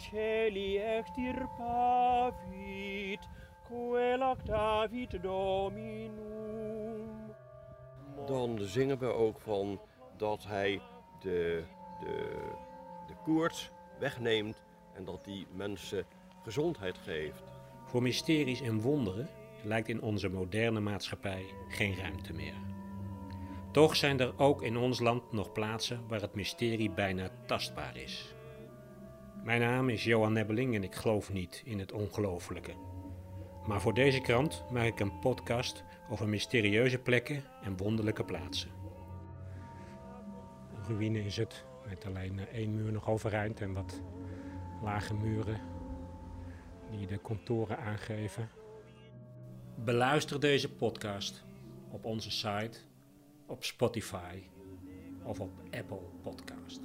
celi extirpavit, Dominum. Dan zingen we ook van dat hij de, de, de koorts wegneemt en dat die mensen gezondheid geeft. Voor mysteries en wonderen lijkt in onze moderne maatschappij geen ruimte meer. Toch zijn er ook in ons land nog plaatsen waar het mysterie bijna tastbaar is. Mijn naam is Johan Nebbeling en ik geloof niet in het ongelooflijke. Maar voor deze krant maak ik een podcast over mysterieuze plekken en wonderlijke plaatsen. Een ruïne is het, met alleen eh, één muur nog overeind en wat lage muren die de contouren aangeven. Beluister deze podcast op onze site, op Spotify of op Apple Podcast.